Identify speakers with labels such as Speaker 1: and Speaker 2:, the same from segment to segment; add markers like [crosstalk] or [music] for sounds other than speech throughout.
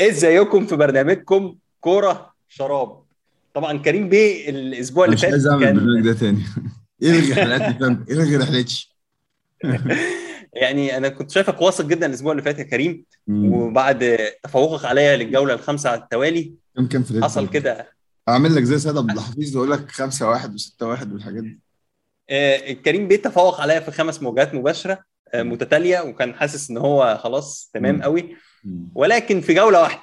Speaker 1: ازيكم في برنامجكم كورة شراب طبعا كريم بيه الأسبوع اللي
Speaker 2: مش
Speaker 1: فات
Speaker 2: عايز
Speaker 1: أعمل
Speaker 2: البرنامج ده تاني الغي حلقاتي فاهم الغي رحلتي
Speaker 1: يعني أنا كنت شايفك واثق جدا الأسبوع اللي فات يا كريم
Speaker 2: مم.
Speaker 1: وبعد تفوقك عليا للجولة الخامسة على التوالي
Speaker 2: كم كم في
Speaker 1: حصل كده
Speaker 2: أعمل لك زي سيد عبد الحفيظ وأقول لك 5 1 و6 1 والحاجات دي
Speaker 1: آه، كريم بيه تفوق عليا في خمس موجات مباشرة آه، متتالية وكان حاسس إن هو خلاص تمام
Speaker 2: مم.
Speaker 1: قوي. ولكن في جولة واحدة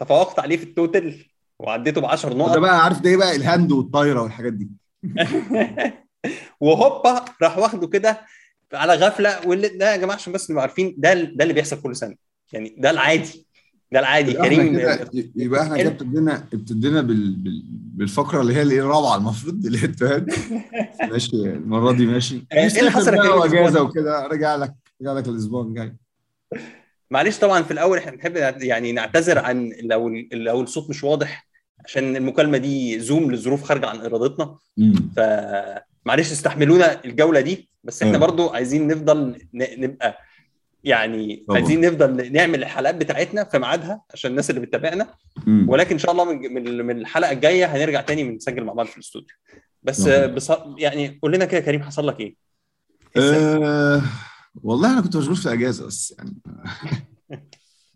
Speaker 1: تفوقت عليه في ال total وعديته ب 10
Speaker 2: ده
Speaker 1: نقط
Speaker 2: بقى عارف ده إيه بقى؟ ال hand والطايرة والحاجات دي. [laughs]
Speaker 1: وهوبا راح واخده كده على غفلة واللي ده يا جماعة عشان بس نبقى عارفين ده ده اللي بيحصل كل سنة. يعني ده العادي. ده العادي.
Speaker 2: يبقى إحنا
Speaker 1: كريم
Speaker 2: يبقى إحنا كده ابتدينا ابتدينا بال... بال... بالفقرة اللي هي الإيه الرابعة المفروض اللي هي التوهان. [laughs] ماشي المرة دي ماشي.
Speaker 1: إيه اللي حصل يا كريم؟ ده؟
Speaker 2: وكده رجع لك رجع لك الأسبوع الجاي.
Speaker 1: معلش طبعا في الأول إحنا بنحب يعني نعتذر عن لو لو الصوت مش واضح عشان المكالمة دي زوم لظروف خارجة عن إرادتنا
Speaker 2: مم.
Speaker 1: فمعلش استحملونا الجولة دي بس إحنا
Speaker 2: آه.
Speaker 1: برضو عايزين نفضل نبقى يعني
Speaker 2: طبعا.
Speaker 1: عايزين نفضل نعمل الحلقات بتاعتنا في ميعادها عشان الناس اللي بتتابعنا. ولكن إن شاء الله من من الحلقة الجاية هنرجع تاني ونسجل مع بعض في الاستوديو بس. بص يعني قول لنا كده كريم حصل لك إيه؟
Speaker 2: والله أنا كنت مشغول في اجازه بس يعني.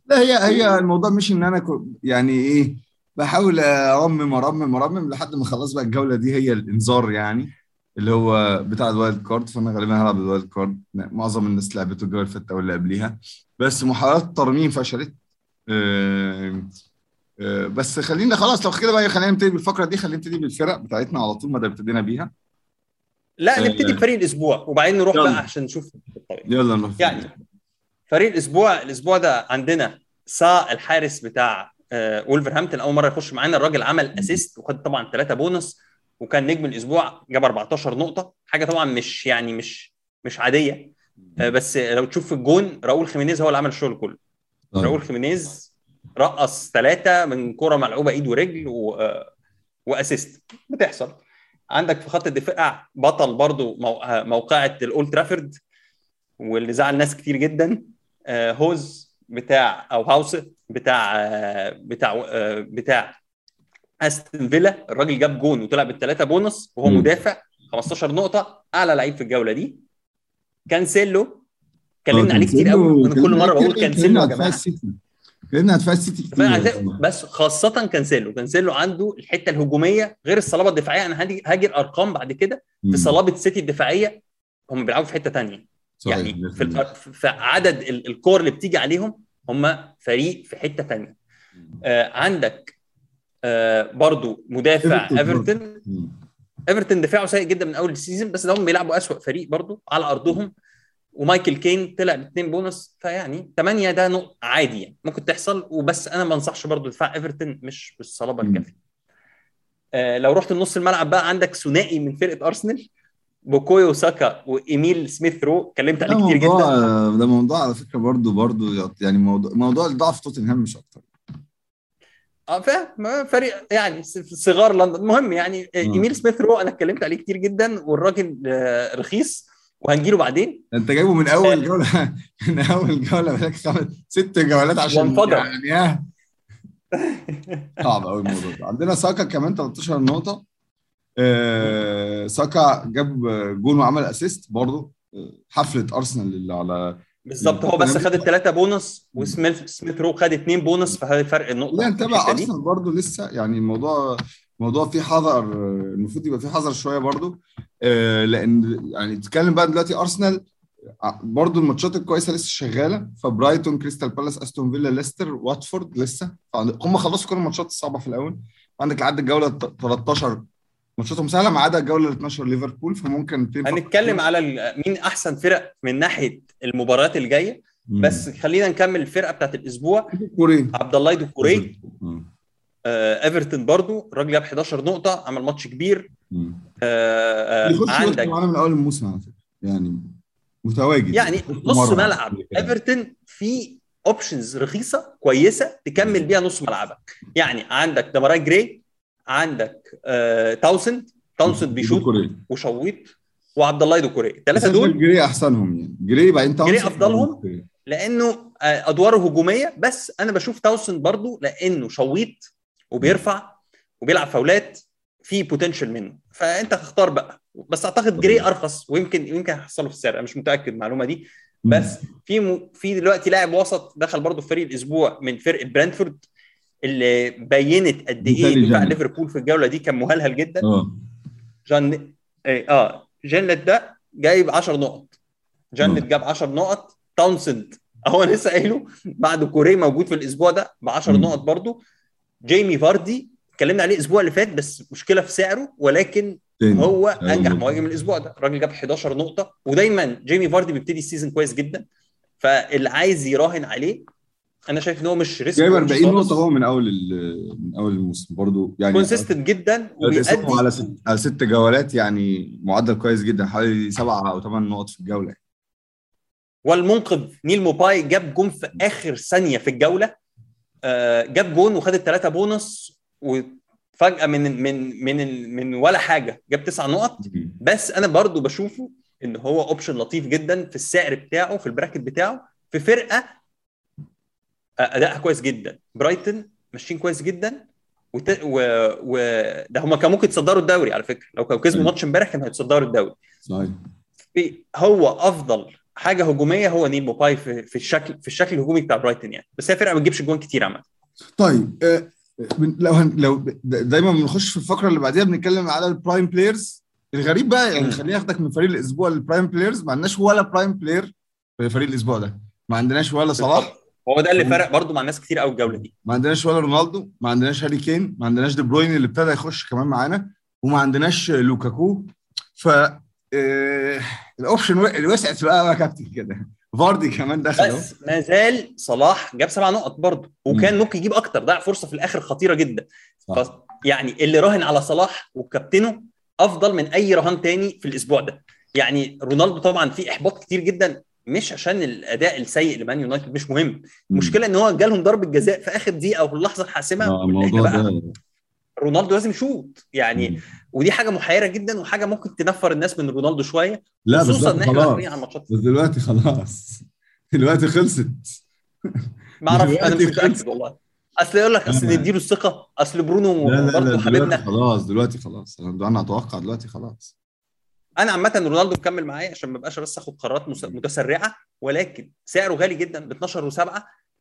Speaker 2: لا هي هي الموضوع مش إن أنا يعني إيه بحاول أرمم أرمم أرمم لحد ما خلاص بقى الجولة دي هي الإنذار يعني اللي هو بتاع ال wild card فأنا غالبا هلعب ال wild card. معظم الناس لعبته الجولة اللي فاتت أو اللي قبليها. بس محاولات الترميم فشلت. أه أه بس خلينا خلاص لو كده بقى خلينا نبتدي بالفقرة دي خلينا نبتدي بالفرق بتاعتنا على طول ما ابتدينا بيها.
Speaker 1: لا
Speaker 2: آه.
Speaker 1: نبتدي بفريق الأسبوع وبعدين نروح
Speaker 2: يلا.
Speaker 1: بقى عشان نشوف الطريق.
Speaker 2: يلا نروح
Speaker 1: يعني فريق الأسبوع الأسبوع ده عندنا سا الحارس بتاع آه، وولفرهامبتون أول مرة يخش معانا الراجل عمل assist وخد طبعا ثلاثة بونص وكان نجم الأسبوع جاب 14 نقطة حاجة طبعا مش يعني مش مش عادية آه، بس لو تشوف في الجون راؤول خيمينيز هو اللي عمل الشغل كله
Speaker 2: طيب.
Speaker 1: راؤول خيمينيز رقص ثلاثة من كرة ملعوبة إيد ورجل و... آه، و assist بتحصل عندك في خط الدفاع بطل برضو. آه، موقعة الأولد ترافورد واللي زعل ناس كتير جدا آه، هوز بتاع أو هاوس بتاع آه، بتاع بتاع أستون فيلا الراجل جاب جون وطلع بالثلاثه بونص وهو. مدافع 15 نقطة أعلى لعيب في الجولة دي كانسيلو اتكلمنا عليه كتير قوي أنا كل مرة بقول كانسيلو يا جماعة
Speaker 2: اتكلمنا عن دفاع السيتي كتير
Speaker 1: بس خاصة كانسيلو. كانسيلو عنده الحتة الهجومية غير الصلابة الدفاعية. أنا هاجي هاجي الأرقام بعد كده في صلابة سيتي الدفاعية. هم بيلعبوا في حتة تانية. يعني في, في عدد ال- الكور اللي بتيجي عليهم هم فريق في حتة تانية. آه عندك آه برضو مدافع
Speaker 2: إيفرتون
Speaker 1: إيفرتون. دفاعه سيء جدا من أول ال season بس هم بيلعبوا أسوأ فريق برضو على أرضهم. ومايكل كين طلع باثنين بونص فيعني 8 ده نقطة عادي يعني. ممكن تحصل وبس أنا ما أنصحش برضو دفاع إيفرتون مش
Speaker 2: بالصلابة.
Speaker 1: الكافية. آه لو رحت لنص الملعب بقى عندك ثنائي من فرقة أرسنال بوكايو ساكا وإيميل سميث رو اتكلمت عليه كتير جدا.
Speaker 2: ده موضوع على فكرة برضو برضو يعني موضوع موضوع الضعف توتنهام مش أكتر.
Speaker 1: آه فاهم فريق يعني صغار لندن. المهم يعني آه، إيميل سميث رو أنا اتكلمت عليه كتير جدا والراجل آه، رخيص. وهنجيله بعدين؟
Speaker 2: انت جايبه من أول [laughs] جولة. [laughs] من أول جولة بقالك خمس ست جولات عشان. يعني صعب قوي الموضوع ده. عندنا ساكا كمان 13 نقطة. آه ساكا جاب جون وعمل assist برضه. حفلة أرسنال اللي على
Speaker 1: بالظبط. هو بس خد الثلاثه بونص وسميث سميث رو خد اثنين بونص فهذا فرق النقطة
Speaker 2: لا
Speaker 1: دي.
Speaker 2: أرسنال برضه لسه يعني الموضوع موضوع فيه حذر المفروض يبقى فيه حذر شوية برضه آه، لأن يعني تتكلم بقى دلوقتي أرسنال آه، برضه الماتشات الكويسة لسه شغالة. فبرايتون كريستال بالاس أستون فيلا ليستر واتفورد لسه. هم خلصوا كل الماتشات الصعبة في الأول. عندك لحد الجولة ت- 13 ماتشاتهم سهلة ما عدا الجولة ال 12 ليفربول. فممكن
Speaker 1: هنتكلم على مين أحسن فرق من ناحية المباريات الجاية. بس خلينا نكمل الفرقة بتاعت الأسبوع.
Speaker 2: كوري.
Speaker 1: عبد الله دوكوري ايفرتون برضو الراجل جاب 11 نقطة عمل ماتش كبير. آه آه
Speaker 2: يخش
Speaker 1: عندك
Speaker 2: معانا من أول الموسم على فكرة يعني متواجد.
Speaker 1: يعني نص ملعب. ايفرتون في options رخيصة كويسة تكمل بيها نص ملعبك. يعني عندك دمراي جراي عندك آه تاونسند تاونسند بيشوط. وشويط. وعبد الله دوكوري الثلاثه دول
Speaker 2: جري أحسنهم يعني. جري بعدين تاونسند
Speaker 1: جري
Speaker 2: كوري.
Speaker 1: لأنه آه، أدواره هجومية بس أنا بشوف تاونسند برضو لأنه شويط وبيرفع وبيلعب فاولات في potential منه. فأنت تختار بقى. بس أعتقد جري أرخص ويمكن يمكن هيحصله في السعر. أنا مش متأكد المعلومة دي. بس في م... في دلوقتي لاعب وسط دخل برضه في فريق الأسبوع من فرقه برينتفورد اللي بينت قد
Speaker 2: إيه
Speaker 1: دفاع. ليفربول في الجولة دي كان مهلهل جدا. جان إيه، آه. جنت ده جايب 10 نقط. جنت
Speaker 2: آه.
Speaker 1: جاب 10 نقط. تاونسند اهو أنا لسه قايله بعد كوري موجود في الأسبوع ده ب 10
Speaker 2: مم.
Speaker 1: نقط برضه. جيمي فاردي اتكلمنا عليه الأسبوع اللي فات بس مشكلة في سعره ولكن
Speaker 2: تاني
Speaker 1: هو
Speaker 2: أيوة.
Speaker 1: أنجح مهاجم الأسبوع ده. الراجل جاب 11 نقطة ودايما جيمي فاردي بيبتدي ال season كويس جدا فاللي عايز يراهن عليه أنا شايف إن هو مش risk
Speaker 2: جايب 40 نقطة هو من ال- من أول الموسم برضه يعني
Speaker 1: consistent جدا وبيأدي
Speaker 2: على ست على ست جولات يعني معدل كويس جدا حوالي سبعة أو ثمان نقط في الجولة.
Speaker 1: والمنقذ نيل موباي جاب جون في آخر ثانية في الجولة. آه، جاب جون وخد الثلاثه بونص وفجأة من من من من ولا حاجة جاب تسع نقط. بس أنا برضو بشوفه إن هو option لطيف جدا في السعر بتاعه في ال bracket بتاعه في فرقة آه، أدائها كويس جدا. برايتن ماشيين كويس جدا. وت... و... و... ده هم كانوا ممكن يتصدروا الدوري على فكرة. لو كانوا كسبوا. ماتش امبارح كانوا هيتصدروا الدوري.
Speaker 2: صحيح.
Speaker 1: هو أفضل حاجة هجومية هو نيل موباي في, في الشكل في الشكل الهجومي بتاع برايتن يعني. بس هي فرقة ما بتجيبش جوان كتير عامة.
Speaker 2: طيب آه، لو هن لو دايما بنخش في الفقرة اللي بعديها بنتكلم على ال prime players الغريب بقى يعني. خليني أخدك من فريق الأسبوع لل prime players ما عندناش ولا prime player في فريق الأسبوع ده. ما عندناش ولا صلاح.
Speaker 1: هو ده اللي فرق برضو مع ناس كتير قوي الجولة دي.
Speaker 2: ما عندناش ولا رونالدو ما عندناش هاري كين ما عندناش دي بروين اللي ابتدى يخش كمان معانا وما عندناش لوكاكو. ف ال option و- اللي وسعت بقى يا كابتن كده. فاردي كمان دخل
Speaker 1: بس ما زال صلاح جاب سبع نقط برضه وكان ممكن يجيب أكتر ضيع فرصة في الآخر خطيرة جدا. ف يعني اللي راهن على صلاح وكابتنه أفضل من أي رهان تاني في الأسبوع ده. يعني رونالدو طبعا في إحباط كتير جدا مش عشان الأداء السيء لمان يونايتد مش مهم. المشكلة إن هو جالهم ضربة جزاء في آخر دقيقة أو في اللحظة الحاسمة
Speaker 2: آه، الموضوع ده
Speaker 1: رونالدو لازم يشوط. يعني
Speaker 2: مم.
Speaker 1: ودي حاجة محيرة جدا وحاجة ممكن تنفر الناس من رونالدو شوية
Speaker 2: لا
Speaker 1: خصوصا
Speaker 2: إن
Speaker 1: إحنا على الماتشات.
Speaker 2: بس دلوقتي خلاص. [laughs] دلوقتي خلصت.
Speaker 1: ما أعرفش أنا مش. متأكد والله. أصل يقول لك
Speaker 2: أصل.
Speaker 1: نديله الثقة أصل برونو
Speaker 2: لا لا لا
Speaker 1: برضه حبيبنا.
Speaker 2: خلاص دلوقتي خلاص. أنا أتوقع دلوقتي خلاص.
Speaker 1: أنا عامة رونالدو مكمل معايا عشان ما بقاش بس اخد قرارات متسرعة ولكن سعره غالي جدا ب 12 و7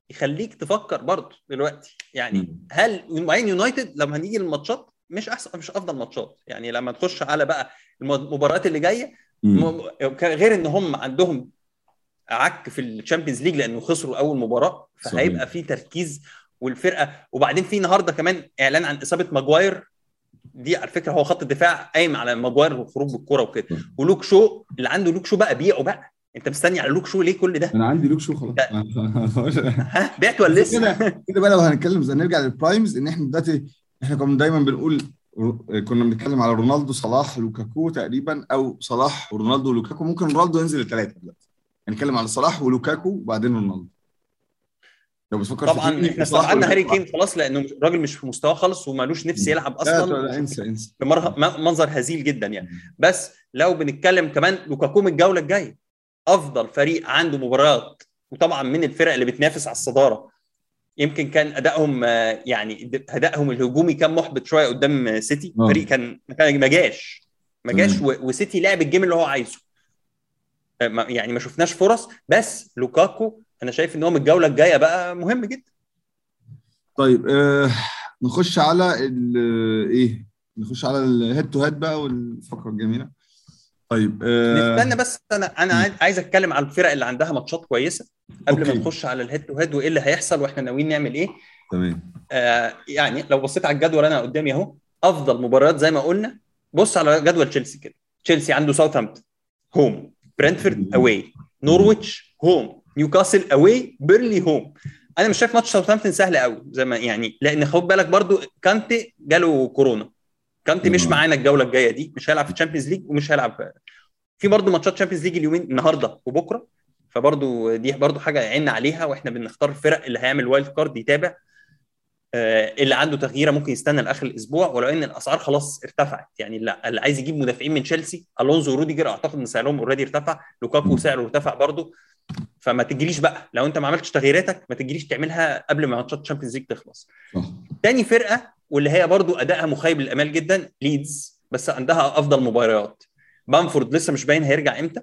Speaker 1: يخليك تفكر برضه دلوقتي. يعني. هل وبعدين يونايتد لما هنيجي للماتشات مش أحسن مش أفضل ماتشات. يعني لما تخش على بقى المباريات اللي جاية غير إن هم عندهم عك في ال Champions League لأنه خسروا أول مباراة فهيبقى. في تركيز والفرقة. وبعدين في النهارده كمان إعلان عن إصابة ماجواير. دي على فكرة هو خط الدفاع قايم على ماجواير والخروج بالكرة وكده. ولوك شو اللي عنده لوك شو بقى بيعه بقى. أنت مستني على لوك شو ليه كل ده؟
Speaker 2: أنا عندي لوك شو خلاص.
Speaker 1: لا. [laughs] ها بعت ولا لسه؟
Speaker 2: كده كده بقى لو هنتكلم زي نرجع لل primes إن إحنا دلوقتي إحنا كنا دايما بنقول كنا بنتكلم على رونالدو صلاح لوكاكو تقريبا أو صلاح ورونالدو ولوكاكو. ممكن رونالدو ينزل الثلاثه دلوقتي. هنتكلم على صلاح ولوكاكو وبعدين رونالدو. لو بتفكر
Speaker 1: طبعا إحنا
Speaker 2: صلاح
Speaker 1: استبعدنا هاري. كين خلاص لأنه الراجل مش في مستواه خالص ومالوش نفس يلعب
Speaker 2: لا
Speaker 1: أصلا.
Speaker 2: لا انسى انسى.
Speaker 1: م- منظر هزيل جدا يعني. بس لو بنتكلم كمان لوكاكو من الجولة الجاية أفضل فريق عنده مباريات وطبعا من الفرق اللي بتنافس على الصدارة. يمكن كان أدائهم آه، يعني أدائهم الهجومي كان محبط شوية قدام سيتي.
Speaker 2: آه.
Speaker 1: فريق كان ما جاش. ما جاش وسيتي لعب ال game اللي هو عايزه. آه، يعني ما شفناش فرص. بس لوكاكو أنا شايف إن هو من الجولة الجاية بقى مهم جدا.
Speaker 2: طيب آه نخش على إيه؟ نخش على ال head to head بقى والفقرة الجميلة. طيب آه
Speaker 1: نستنى بس أنا أنا عايز- أتكلم على الفرق اللي عندها ماتشات كويسة قبل ما
Speaker 2: okay.
Speaker 1: نخش على ال head to head وإيه اللي هيحصل وإحنا ناويين نعمل إيه.
Speaker 2: تمام.
Speaker 1: آه يعني لو بصيت على الجدول أنا قدامي أهو أفضل مباريات زي ما قلنا بص على جدول تشيلسي كده. تشيلسي عنده ساوثهامبتون home برنتفورد away نورويتش home نيوكاسل away بيرلي home أنا مش شايف ماتش ساوثهامبتون سهل قوي زي ما يعني لأن خد بالك برضو كانتي جاله كورونا. كانتي مش. معانا الجوله الجايه دي مش هيلعب في ال Champions League ومش هيلعب في برضو ماتشات Champions League اليومين النهارده وبكره. فبرضو دي برضو حاجة عينا عليها وإحنا بنختار الفرق اللي هيعمل wild card يتابع. آه، اللي عنده تغييرة ممكن يستنى لآخر الأسبوع ولو إن الأسعار خلاص ارتفعت. يعني لا اللي عايز يجيب مدافعين من تشيلسي الونزو وروديجر أعتقد إن سعرهم already ارتفع. لوكاكو سعره ارتفع برضه. فما تجيليش بقى لو أنت ما عملتش تغييراتك ما تجيليش تعملها قبل ما ماتشات ال Champions League
Speaker 2: تخلص.
Speaker 1: تاني فرقة واللي هي برضو أدائها مخيب للأمال جدا ليدز. بس عندها أفضل مباريات. بامفورد لسه مش باين هيرجع إمتى.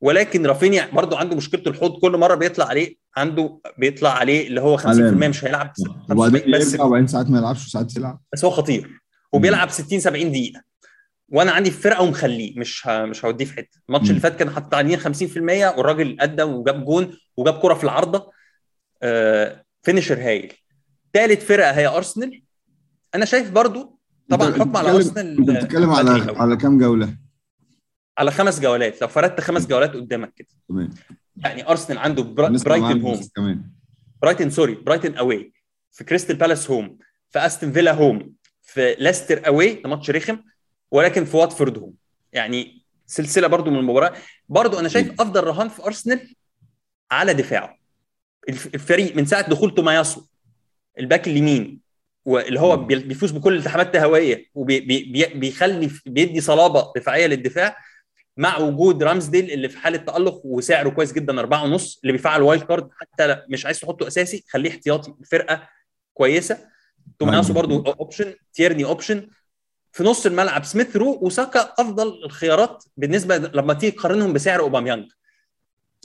Speaker 1: ولكن رافينيا برضو عنده مشكلة الحوض. كل مرة بيطلع عليه عنده بيطلع عليه اللي هو 50%
Speaker 2: علامة.
Speaker 1: مش هيلعب.
Speaker 2: وبعدين
Speaker 1: 75 بس.
Speaker 2: وبعدين ساعات ما يلعبش وساعات يلعب.
Speaker 1: بس هو خطير. وبيلعب 60 70 دقيقة. وأنا عندي في فرقتي ومخليه. مش ه... مش هوديه في حتة. الماتش. اللي فات كان حاطط عليه 50% والراجل قدم وجاب جون وجاب كرة في العارضة. آه... finisher هايل. ثالث فرقة هي أرسنال. أنا شايف برضو طبعا الحكم على أرسنال
Speaker 2: أنت بتتكلم على. على كام جولة؟
Speaker 1: على خمس جولات. لو فردت خمس جولات قدامك كده.
Speaker 2: تمام.
Speaker 1: يعني أرسنال عنده برا...
Speaker 2: معاك home كمان.
Speaker 1: برايتون sorry برايتون away في كريستال بالاس home في استون فيلا home في ليستر away ده ماتش رخم ولكن في واتفورد home يعني سلسلة برضو من المباراة. برضو أنا شايف أفضل رهان في أرسنال على دفاعه. الف- الفريق من ساعة دخول توماياسو. الباك اليمين. واللي هو بي- بيفوز بكل الالتحامات الهوائية وبيخلي بيدي صلابة دفاعية للدفاع مع وجود رامزديل اللي في حالة تألق وسعره كويس جدا أربعة ونص اللي بيفعل wild card حتى مش عايز تحطه أساسي خليه احتياطي فرقه كويسة.
Speaker 2: توماياسو.
Speaker 1: برضو option تيرني option في نص الملعب سميث رو وساكا أفضل الخيارات بالنسبة لما تيجي تقارنهم بسعر أوباميانج.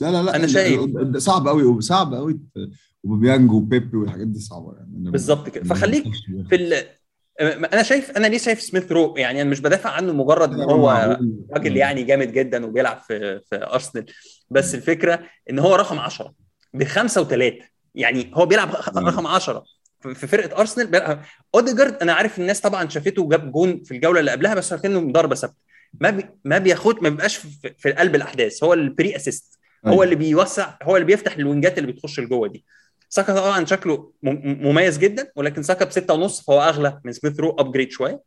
Speaker 2: لا لا لا.
Speaker 1: أنا شايف.
Speaker 2: صعب قوي صعب قوي أوباميانج وبيبي والحاجات دي صعبة يعني.
Speaker 1: بالظبط كده. فخليك في ال... أنا شايف أنا ليه شايف سميث رو يعني أنا مش بدافع عنه مجرد إن هو راجل يعني. جامد جدا وبيلعب في في أرسنال. بس الفكرة إن هو رقم 10 بخمسه وثلاثه يعني هو بيلعب. رقم 10 في فرقة أرسنال أوديجارد أنا عارف الناس طبعا شافته وجاب جون في الجولة اللي قبلها بس كانت ضربه ثابتة. ما بي ما بياخد ما بيبقاش في, في قلب الأحداث. هو ال pre assist. هو
Speaker 2: أيوة.
Speaker 1: اللي بيوسع هو اللي بيفتح ال wingات اللي بتخش لجوه دي. ساكا طبعا شكله مميز جدا ولكن ساكا بستة ونص فهو أغلى من سميث رو upgrade شوية.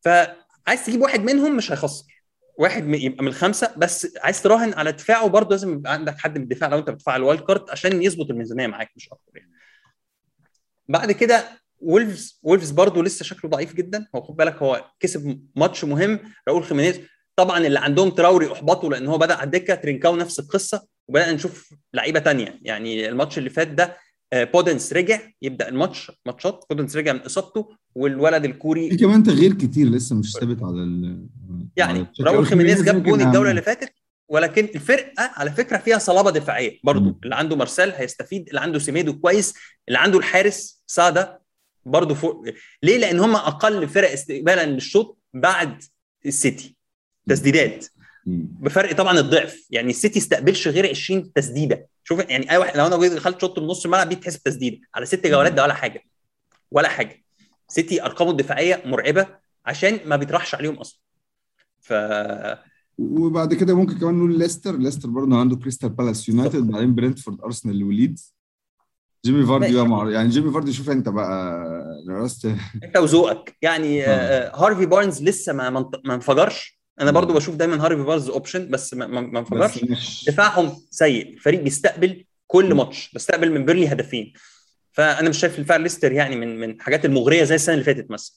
Speaker 1: فعايز تجيب واحد منهم مش هيخسر. واحد يبقى من الخمسة بس عايز تراهن على دفاعه برضه لازم يبقى عندك حد من الدفاع لو أنت بتدفع ال wild card عشان يظبط الميزانية معاك مش أكتر يعني. بعد كده وولفز وولفز برضه لسه شكله ضعيف جدا. هو خد بالك هو كسب ماتش مهم. راؤول خيمينيز طبعا اللي عندهم تراوري اتحبطوا لأن هو بدأ على الدكة ترينكاو نفس القصة. وبدأنا نشوف لعيبة تانية يعني الماتش اللي فات ده آه، بودينس رجع يبدأ الماتش ماتشات بودينس رجع من إصابته والولد
Speaker 2: في
Speaker 1: الكوري
Speaker 2: كمان تغيير كتير لسه مش ثابت على ال
Speaker 1: يعني. راؤول خيمينيز جاب جون. الجوله اللي فاتت ولكن الفرقة على فكرة فيها صلابة دفاعية برضو. اللي عنده مارسيل هيستفيد اللي عنده سيميدو كويس اللي عنده الحارس سا ده برضو فوق ليه لأن هم أقل فرق استقبالا للشوت بعد السيتي تسديدات. بفرق طبعا الضعف. يعني السيتي استقبلش غير 20 تسديدة. شوف يعني أي واحد لو أنا دخلت shot من نص الملعب دي بتحسب تسديده على ست جولات ده ولا حاجة. ولا حاجة. سيتي أرقامه الدفاعية مرعبة عشان ما بيطرحش عليهم أصلا. ف
Speaker 2: وبعد كده ممكن كمان نقول ليستر. ليستر برضه عنده كريستال بالاس يونايتد بعدين برنتفورد أرسنال وليدز. جيمي فاردي. بقى مع... يعني جيمي فاردي شوف أنت بقى درست
Speaker 1: أنت وذوقك. يعني
Speaker 2: آه.
Speaker 1: آه. هارفي بارنز لسه ما ما انفجرش.
Speaker 2: أنا.
Speaker 1: برضو بشوف دايما هارفي بارنز option بس ما, ما
Speaker 2: بس مش
Speaker 1: دفاعهم سيء. الفريق بيستقبل كل. ماتش بيستقبل من بيرلي هدفين. فأنا مش شايف دفاع ليستر يعني من من الحاجات المغرية زي السنة اللي فاتت مثلا.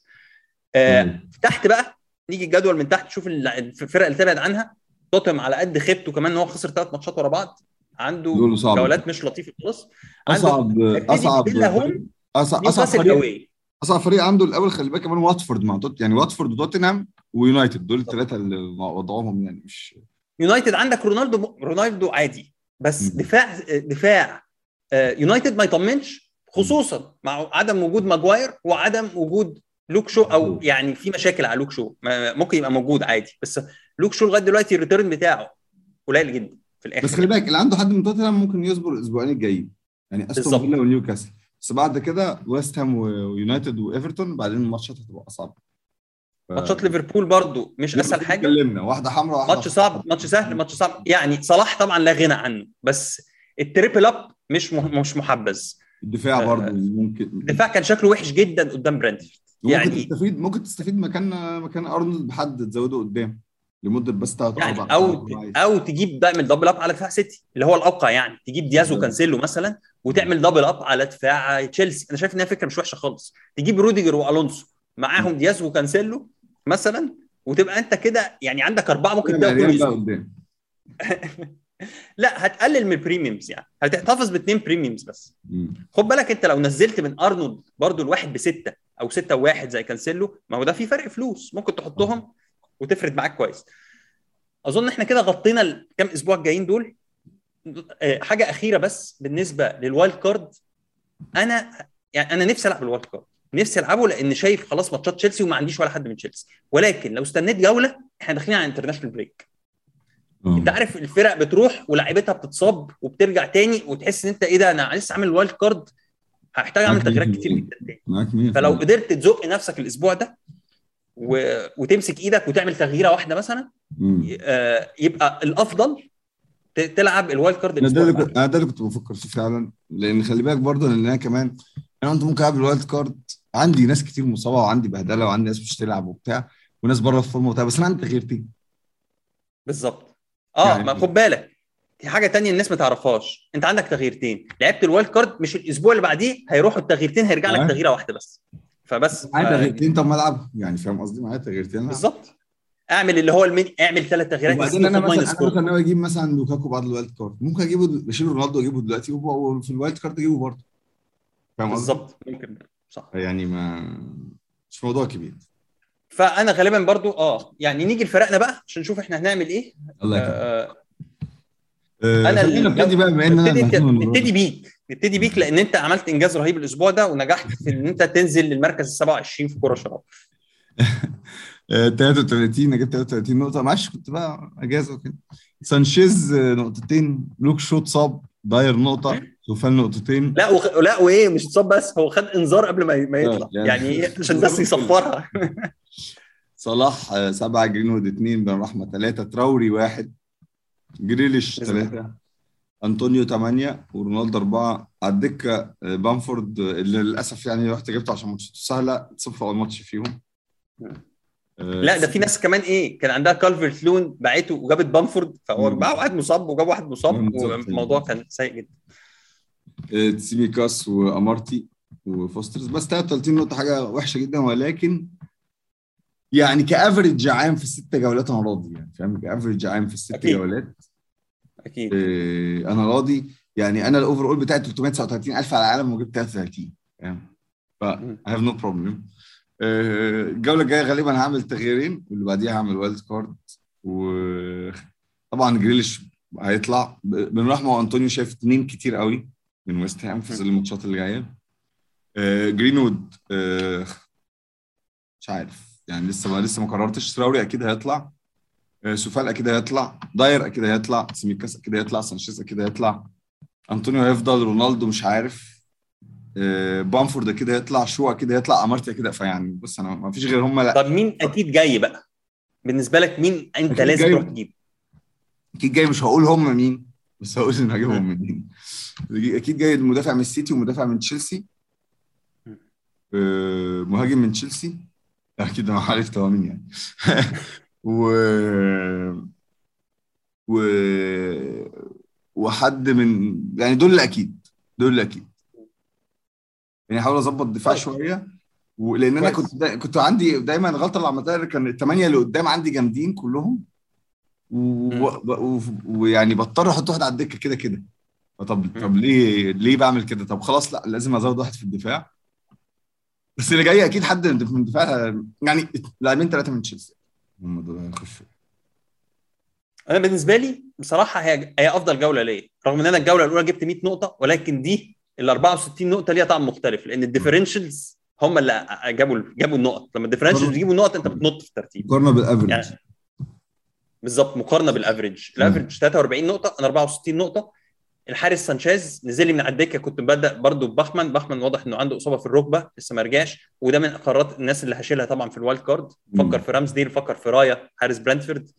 Speaker 1: آه. تحت بقى نيجي الجدول من تحت تشوف ال- الفرق اللي تبعد عنها. توتنهام على قد خيبته كمان إن هو خسر ثلاث ماتشات ورا بعض. عنده. جولات مش لطيفة خالص.
Speaker 2: اصعب
Speaker 1: أصعب
Speaker 2: اصعب
Speaker 1: أصعب
Speaker 2: فريق أصعب فريق عنده الأول خلي بالك كمان واتفورد مع توت يعني واتفورد وتوتنهام ويونايتد دول الثلاثه اللي وضعهم يعني مش
Speaker 1: يونايتد عندك رونالدو رونالدو عادي بس
Speaker 2: مم.
Speaker 1: دفاع دفاع آه، يونايتد ما يطمنش خصوصا مع عدم وجود ماجواير وعدم وجود لوك شو
Speaker 2: أو.
Speaker 1: يعني في مشاكل على لوك شو ممكن يبقى موجود عادي بس لوك شو لغاية دلوقتي ال return بتاعه قليل جدا في الآخر
Speaker 2: بس خلي بالك اللي عنده حد من توتنهام ممكن يصبر الأسبوعين الجايين يعني
Speaker 1: أستون.
Speaker 2: فيلا ونيوكاسل بس بعد كده ويست هام ويونايتد وإيفرتون بعدين الماتشات هتبقى أصعب ف-
Speaker 1: ماتشات ليفربول برضو مش
Speaker 2: أسهل
Speaker 1: حاجة.
Speaker 2: اتكلمنا واحدة حمراء واحدة
Speaker 1: ماتش صعب ماتش سهل ماتش صعب. يعني صلاح طبعا لا غنى عنه بس ال triple up مش مش محبذ.
Speaker 2: الدفاع
Speaker 1: آه،
Speaker 2: برضه ممكن.
Speaker 1: الدفاع كان شكله وحش جدا قدام برنتفورد.
Speaker 2: ممكن
Speaker 1: يعني-
Speaker 2: تستفيد ممكن تستفيد مكان مكان أرنولد بحد تزوده قدام لمدة بس ثلاث
Speaker 1: يعني
Speaker 2: أو.
Speaker 1: أو تجيب تعمل double up على دفاع سيتي اللي هو الابقى يعني. تجيب دياز. وكانسيلو مثلا وتعمل double up على دفاع تشيلسي. أنا شايف انها فكرة مش وحشة خالص. تجيب روديجر وألونسو معاهم دياز وكانسيلو مثلا وتبقى أنت كده يعني عندك أربعة ممكن تاخد أسبوع
Speaker 2: قدام. [laughs]
Speaker 1: لا هتقلل من ال premiums يعني. هتحتفظ باثنين premiums بس.
Speaker 2: مم.
Speaker 1: خد بالك أنت لو نزلت من أرنولد برضو الواحد بستة أو ستة وواحد زي كانسيلو ما هو ده في فرق فلوس. ممكن تحطهم وتفرد معاك كويس. أظن إحنا كده غطينا الكام أسبوع الجايين دول. آه، حاجة أخيرة بس بالنسبة لل wild card. أنا يعني أنا نفسي ألعب ال wild card. نفسي ألعبه لأن شايف خلاص ماتشات تشيلسي وما عنديش ولا حد من تشيلسي ولكن لو استنيت جولة إحنا داخلين على international
Speaker 2: break.
Speaker 1: أنت عارف الفرق بتروح ولاعيبتها بتتصاب وبترجع تاني وتحس إن أنت إيه ده أنا لسه عامل wild card هحتاج
Speaker 2: أعمل
Speaker 1: تغييرات
Speaker 2: 100%.
Speaker 1: كتير جدا تاني
Speaker 2: معاك 100
Speaker 1: فلو قدرت تزق نفسك الأسبوع ده و... وتمسك إيدك وتعمل تغييرة واحدة مثلا. آه، يبقى الأفضل تلعب ال wild
Speaker 2: card أنا
Speaker 1: ده
Speaker 2: اللي كنت أنا ده اللي كنت بفكر فيه فعلا لأن خلي بالك برضه لأن أنا كمان أنا انت ممكن ألعب ال wild card عندي ناس كتير مصابة وعندي بهدلة وعندي ناس مش تلعب وبتاع وناس بره في form ة وبتاع بس أنا عندي تغييرتين
Speaker 1: بالظبط. آه
Speaker 2: يعني-
Speaker 1: ما خد بالك. دي حاجة تانية الناس ما تعرفهاش. أنت عندك تغييرتين. لعبت ال wild card مش الأسبوع اللي بعديه هيروحوا التغييرتين هيرجع لك
Speaker 2: معاك.
Speaker 1: تغييرة واحدة بس. فبس
Speaker 2: معايا
Speaker 1: ف-
Speaker 2: تغييرتين طب ما العب يعني فاهم قصدي؟ معايا تغييرتين.
Speaker 1: بالظبط. أعمل اللي هو المين أعمل ثلاث تغييرات
Speaker 2: وبعدين
Speaker 1: أنا
Speaker 2: مثلا أنا ناوي أجيب مثلا لوكاكو بعد ال wild card. ممكن أجيبه بشيل رونالدو أجيبه دلوقتي وفي ال wild card أجيبه برضه. فاهم؟
Speaker 1: بالظبط ممكن. صح.
Speaker 2: يعني ما مش موضوع كبير.
Speaker 1: فأنا غالبا برضو آه يعني نيجي لفرقنا بقى عشان نشوف إحنا هنعمل إيه.
Speaker 2: الله يكرمك.
Speaker 1: آه
Speaker 2: آه،
Speaker 1: ال-
Speaker 2: نبتدي بقى بما ان أنا
Speaker 1: نبتدي بيك نبتدي بيك لأن أنت عملت إنجاز رهيب الأسبوع ده ونجحت في إن أنت تنزل للمركز ال 27 في كورة شراب. [laughs]
Speaker 2: آه، 33 أنا جبت 33 نقطة. معلش كنت بقى أجازة وكده. سانشيز آه، نقطتين. لوك شو اتصاب. داير نقطة سوفال نقطتين
Speaker 1: لا وخ... لا وإيه مش اتصاب بس هو خد انذار قبل ما, ما يطلع.
Speaker 2: يعني-
Speaker 1: يعني إيه؟ عشان بس يصفرها. [laughs]
Speaker 2: صلاح آه، سبعة جرينوود اثنين بن رحمة ثلاثة تراوري واحد. جريليش. ثلاثة أنطونيو ثمانية ورونالدو أربعة. على الدكة آه، بامفورد آه، اللي للأسف يعني رحت جبته عشان ماتشاته سهلة اتصاب في أول ماتش فيهم. آه،
Speaker 1: لا ده في ناس كمان إيه كان عندها كالفرت لوين باعته وجابت بامفورد فهو. باع واحد مصاب وجاب واحد مصاب. والموضوع كان سيء جدا
Speaker 2: آه، تسيميكاس وأمارتي وفوسترز بس 33 نقطة حاجة وحشة جدا ولكن يعني ك average عام في الست جولات أنا راضي يعني فاهم ك average عام في الست
Speaker 1: أكيد.
Speaker 2: جولات
Speaker 1: أكيد
Speaker 2: آه، أنا راضي يعني أنا ال overall بتاعي 339000 على العالم وجبت 33 فاهم ف
Speaker 1: مم.
Speaker 2: I have no آه، الجولة الجاية غالبا هعمل تغييرين واللي بعديها هعمل wild card وطبعا جريليش هيطلع. بن رحمة وأنطونيو شايف اتنين كتير قوي من ويست هام في ظل الماتشات اللي جاية. آه، جرينوود آه، مش عارف. يعني لسه ما لسه ما قررتش. تراوري أكيد هيطلع. سوفال أكيد هيطلع. داير أكيد هيطلع. سيميكاس أكيد هيطلع. سانشيز أكيد هيطلع. أنطونيو هيفضل. رونالدو مش عارف. بامفورد أكيد هيطلع شو أكيد هيطلع امارتي أكيد فيعني بص أنا ما فيش غير هم لا.
Speaker 1: طب مين أكيد جاي بقى؟ بالنسبة لك مين
Speaker 2: أنت
Speaker 1: لازم. تروح تجيب؟
Speaker 2: أكيد جاي. مش هقول هم مين بس هقول إن هجيبهم منين. أكيد جاي المدافع من السيتي ومدافع من تشيلسي. آه، مهاجم من تشيلسي. أكيد أنا عرفت هو مين يعني. [laughs] و و وحد من يعني دول أكيد دول أكيد. يعني احاول أظبط الدفاع
Speaker 1: طيب.
Speaker 2: شوية. ولان
Speaker 1: أنا.
Speaker 2: كنت دا... كنت عندي دايما الغلطة اللي عملتها كان الثمانيه اللي قدام عندي جامدين كلهم. و- و- و- ويعني بضطر أحط واحد على الدكة كده كده. طب طب ليه ليه بعمل كده؟ طب خلاص لا لازم أزود واحد في الدفاع. بس اللي جاي أكيد حد من الدفاع يعني لاعبين ثلاثة من تشيلسي. هم دول هيخشوا.
Speaker 1: أنا بالنسبة لي بصراحة هي هي أفضل جولة ليا. رغم إن أنا الجولة الأولى جبت 100 نقطة ولكن دي ال 64 نقطة ليها طعم مختلف لأن ال differentials هم اللي جابوا جابوا النقط. لما ال differentials بيجيبوا النقط أنت بتنط في الترتيب.
Speaker 2: مقارنه بال average
Speaker 1: يعني بالظبط مقارنة بال average ال average 43 نقطة أنا 64 نقطة. الحارس سانشيز نزل لي من على الدكة كنت ببدا برضو ببخمن بخمن واضح إنه عنده إصابة في الركبة لسه ما رجعش. وده من قرارات الناس اللي هشيلها طبعا في ال wild card فكر في رامزديل فكر في رايا حارس برنتفورد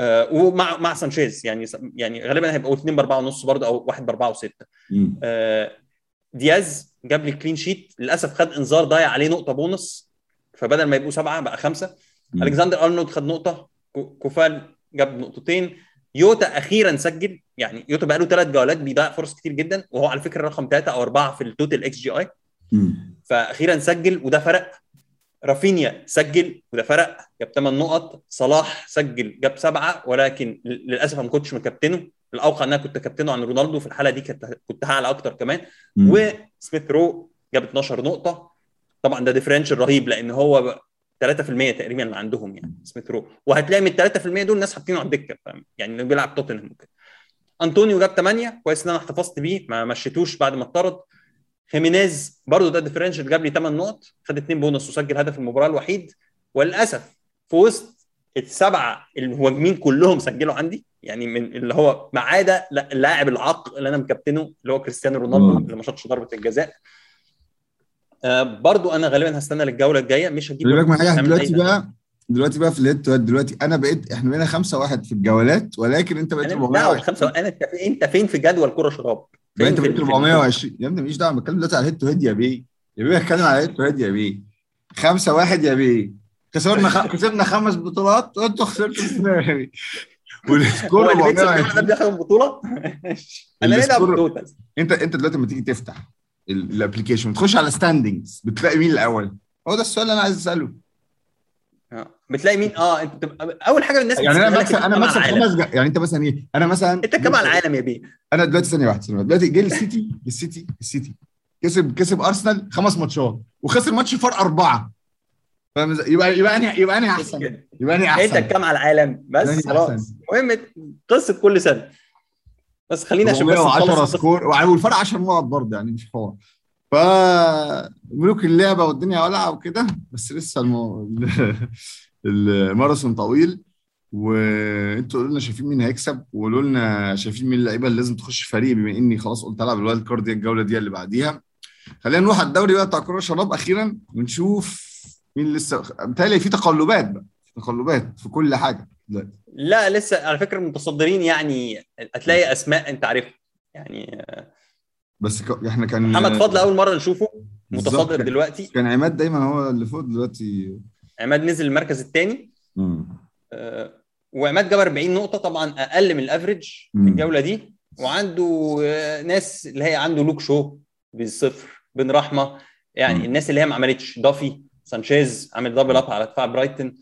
Speaker 1: آه ومع مع سانشيز يعني يعني غالبا هيبقوا اثنين بأربعة ونص برضه أو واحد بأربعة وستة
Speaker 2: مم.
Speaker 1: آه دياز جاب لي clean sheet للأسف خد إنذار ضايع عليه نقطة بونص فبدل ما يبقوا سبعة بقى خمسة
Speaker 2: مم.
Speaker 1: ألكسندر أرنولد خد نقطة سو- سوفال جاب نقطتين يوتا أخيرا سجل يعني يوتا بقى له ثلاث جولات بيضيع فرص كتير جدا وهو على فكرة رقم ثلاثة أو أربعة في ال total
Speaker 2: xGI.
Speaker 1: فاخيرا سجل وده فرق رافينيا سجل وده فرق جاب 8 نقط. صلاح سجل جاب سبعة ولكن للأسف أنا ما كنتش مكابتنه. الواقع ان أنا كنت كابتنه عن رونالدو في الحالة دي كنت كنت هعلى أكتر كمان. وسميث رو جاب 12 نقطة. طبعا ده differential رهيب لأن هو 3% تقريبا اللي عندهم يعني سميث رو. وهتلاقي من ال 3% دول ناس حاطينه على الدكة فاهم؟ يعني اللي بيلعب توتنهام وكده أنطونيو جاب 8 كويس إن أنا احتفظت بيه ما مشيتوش بعد ما اتطرد. خيمينيز برضه ده differential جاب لي 8 نقط خد 2 بونص وسجل هدف المباراة الوحيد. وللأسف في وسط السبعة المهاجمين كلهم سجلوا عندي يعني من اللي هو ما عدا لا- اللاعب العاق اللي أنا مكابتنه اللي هو كريستيانو رونالدو. اللي ما شاطش ضربة الجزاء. آه برضو أنا غالبا هستنى للجولة الجاية. مش هجيب
Speaker 2: بالك دلوقتي بقى دلوقتي بقى في ال head دلوقتي أنا بقيت إحنا بقينا خمسة واحد في الجولات ولكن أنت بقيت
Speaker 1: أنا مش دعوة
Speaker 2: 420
Speaker 1: خمسه أنا أنت في- أنت فين في جدول كرة شراب؟ فين
Speaker 2: أنت
Speaker 1: في-
Speaker 2: بقيت
Speaker 1: في-
Speaker 2: 420 يا ابني ماليش دعوة بتكلم دلوقتي على ال head to head يا بيه. يا بيه بتكلم على ال head to head يا بيه. خمسة واحد يا بيه. كسبنا خ... كسبنا خمس بطولات وانتوا خسرتوا وال score
Speaker 1: هو اللي بيكسب الجولة ده
Speaker 2: 420
Speaker 1: بياخد البطوله أنا ليه
Speaker 2: ال
Speaker 1: score-
Speaker 2: total أنت أنت دلوقتي لما تيجي تفتح ال application تخش على standings بتلاقي مين الأول؟ هو ده السؤال اللي أنا عايز
Speaker 1: أسأله. بتلاقي مين آه أنت أول حاجة الناس
Speaker 2: يعني
Speaker 1: أنا
Speaker 2: أنت
Speaker 1: أنا العالم؟
Speaker 2: خمس جا... يعني أنت مثلا إيه أنا مثلا
Speaker 1: أنت على العالم يا بيه؟
Speaker 2: أنا دلوقتي ثانية واحدة ثانية. دلوقتي جه السيتي السيتي السيتي كسب كسب أرسنال خمس ماتشات وخسر ماتش فرق أربعة فاهم إزاي؟ يبقى يبقى أنا يبقى أنا
Speaker 1: أحسن.
Speaker 2: يبقى أنا
Speaker 1: أنت
Speaker 2: احسن
Speaker 1: كام على العالم بس خلاص. المهم قصة كل سنة بس خلينا عشان بس
Speaker 2: 410
Speaker 1: نخلص
Speaker 2: score والفرق 10 نقط برضه يعني مش حوار ف ملوك اللعبة والدنيا ولعه وكده بس لسه المو... [laughs] الماراثون طويل وانتوا قولوا لنا شايفين مين هيكسب وقولوا لنا شايفين مين اللعيبة اللي لازم تخش فريق بما إني خلاص قلت ألعب ال wild card دي الجولة دي اللي بعديها. خلينا نروح على الدوري بقى بتاع كرة شراب أخيرا ونشوف مين لسه بتهيألي في تقلبات بقى تقلبات في كل حاجة دلوقتي.
Speaker 1: لا لسه على فكرة المتصدرين يعني هتلاقي أسماء أنت عارفها. يعني
Speaker 2: بس ك... إحنا كان
Speaker 1: محمد فضل أول مرة نشوفه. متصدر دلوقتي.
Speaker 2: كان عماد دايما هو اللي فوق دلوقتي.
Speaker 1: عماد نزل المركز الثاني. وعماد جاب 40 نقطة طبعا أقل من الأفريج في
Speaker 2: مم.
Speaker 1: الجولة دي. وعنده آه، ناس اللي هي عنده لوك شو بالصفر بن رحمة. يعني
Speaker 2: مم.
Speaker 1: الناس اللي هي ما عملتش. دافي وسانشيز عامل double up على دفاع برايتون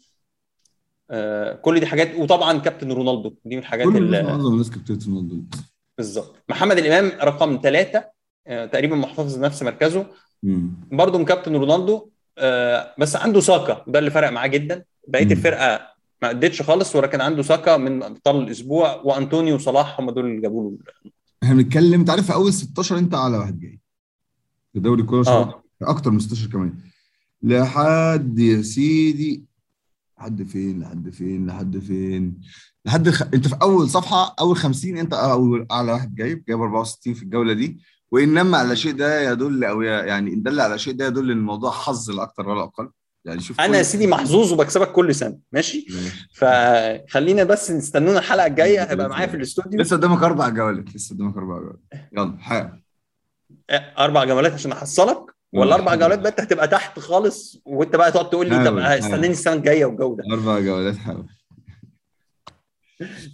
Speaker 1: آه، كل دي حاجات. وطبعا كابتن رونالدو. دي من الحاجات
Speaker 2: كل
Speaker 1: اللي
Speaker 2: الناس كابتن رونالدو.
Speaker 1: بالظبط. محمد الإمام رقم ثلاثة تقريبا محتفظ بنفس مركزه. برضه مكابتن رونالدو آه، بس عنده ساكا وده اللي فرق معاه جدا.
Speaker 2: بقية.
Speaker 1: الفرقة ما ادتش خالص ولكن عنده ساكا من أبطال الأسبوع. وأنطونيو وصلاح هم دول اللي جابوا له
Speaker 2: إحنا بنتكلم انت عارف أول 16 أنت أعلى واحد جاي. في دوري كوره شباب.
Speaker 1: آه
Speaker 2: أكتر من 16 كمان. لحد يا سيدي. لحد فين لحد فين لحد فين؟ لحد الخ... انت في أول صفحة أول 50 انت اول أعلى واحد جايب جايب 64 في الجولة دي. وان نم على شيء ده يدل أو يعني ان دل على شيء ده يدل إن الموضوع حظ لا أكتر ولا أقل. يعني شوف أنا
Speaker 1: يا سيدي محظوظ وبكسبك كل سنة. ماشي. فخلينا بس نستنونا الحلقة الجاية هيبقى معايا في الاستوديو.
Speaker 2: لسه قدامك أربع جولات لسه قدامك أربع جولات. يلا حاول
Speaker 1: أربع جولات عشان أحصلك. ولا. أربع جولات بقى أنت هتبقى تحت خالص وأنت بقى تقعد تقول لي طب. استناني السنة الجاية والجو ده
Speaker 2: أربع جولات حاول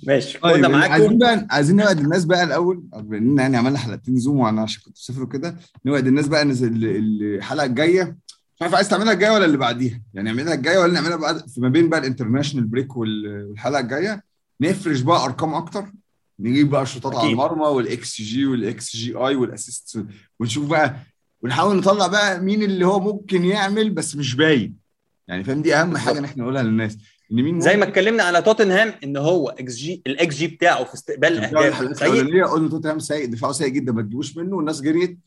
Speaker 1: ماشي
Speaker 2: طيب
Speaker 1: كنا
Speaker 2: عايزين
Speaker 1: معاكم.
Speaker 2: بقى عايزين نوعد الناس بقى الأول بما يعني عملنا حلقتين Zoom وأنا عشان كنت مسافر وكده. نوعد الناس بقى ان ال- الحلقة الجاية. مش عارف عايز تعملها الجاية ولا اللي بعديها؟ يعني نعملها الجاية ولا نعملها بعد في ما بين بقى ال international break وال- والحلقة الجاية. نفرش بقى أرقام أكتر. نجيب بقى الشوطات على. المرمى وال xG وال xGI وال assist. ونشوف بقى ونحاول نطلع بقى مين اللي هو ممكن يعمل بس مش باين. يعني فاهم؟ دي أهم حاجة إن إحنا نقولها للناس إن مين
Speaker 1: زي ما اتكلمنا على توتنهام إن هو إكس جي الإكس جي بتاعه في استقبال الاهداف سيء.
Speaker 2: قلنا توتنهام سيء دفاعه سيء جدا ما تجيبوش منه والناس جريت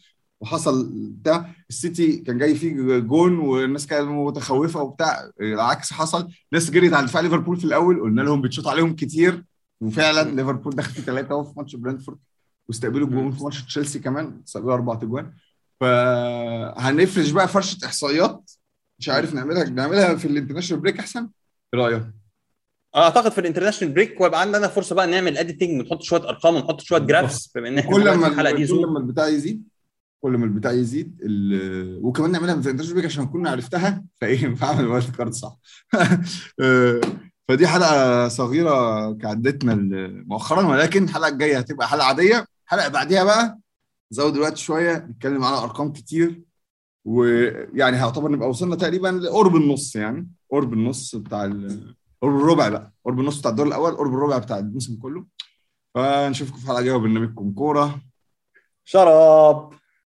Speaker 2: وحصل بتاع. السيتي كان جاي فيه جون والناس كانت متخوفة وبتاع العكس حصل. ناس جريت على دفاع ليفربول في الأول قلنا لهم بتشوط عليهم كتير. وفعلا ليفربول دخل فيه ثلاثة في ماتش برنتفورد واستقبلوا الجون في ماتش تشيلسي كمان استقبلوا أربع أجوان. فهنفرش بقى فرشة إحصائيات. مش عارف نعملها نعملها في ال international break أحسن. إيه
Speaker 1: رأيك؟ أعتقد في ال international break ويبقى عندنا فرصة بقى نعمل editing ونحط شوية أرقام ونحط شوية graphs بما إن إحنا
Speaker 2: كل ما
Speaker 1: الحلقة دي
Speaker 2: كل ما البتاع يزيد كل ما البتاع يزيد وكمان نعملها في ال international break عشان نكون عرفتها فإيه فاعمل ال wildcard صح. [laughs] آه، فدي حلقة صغيرة كعدتنا مؤخرا ولكن الحلقة الجاية هتبقى حلقة عادية. الحلقة بعديها بقى نزود الوقت شوية نتكلم على أرقام كتير. ويعني هيعتبر نبقى وصلنا تقريبا لقرب النص يعني قرب النص بتاع قرب الربع بقى قرب النص بتاع الدور الأول قرب الربع بتاع الموسم كله. فنشوفكم في حلقة جاية وبرنامجكم كورة.
Speaker 1: شراب.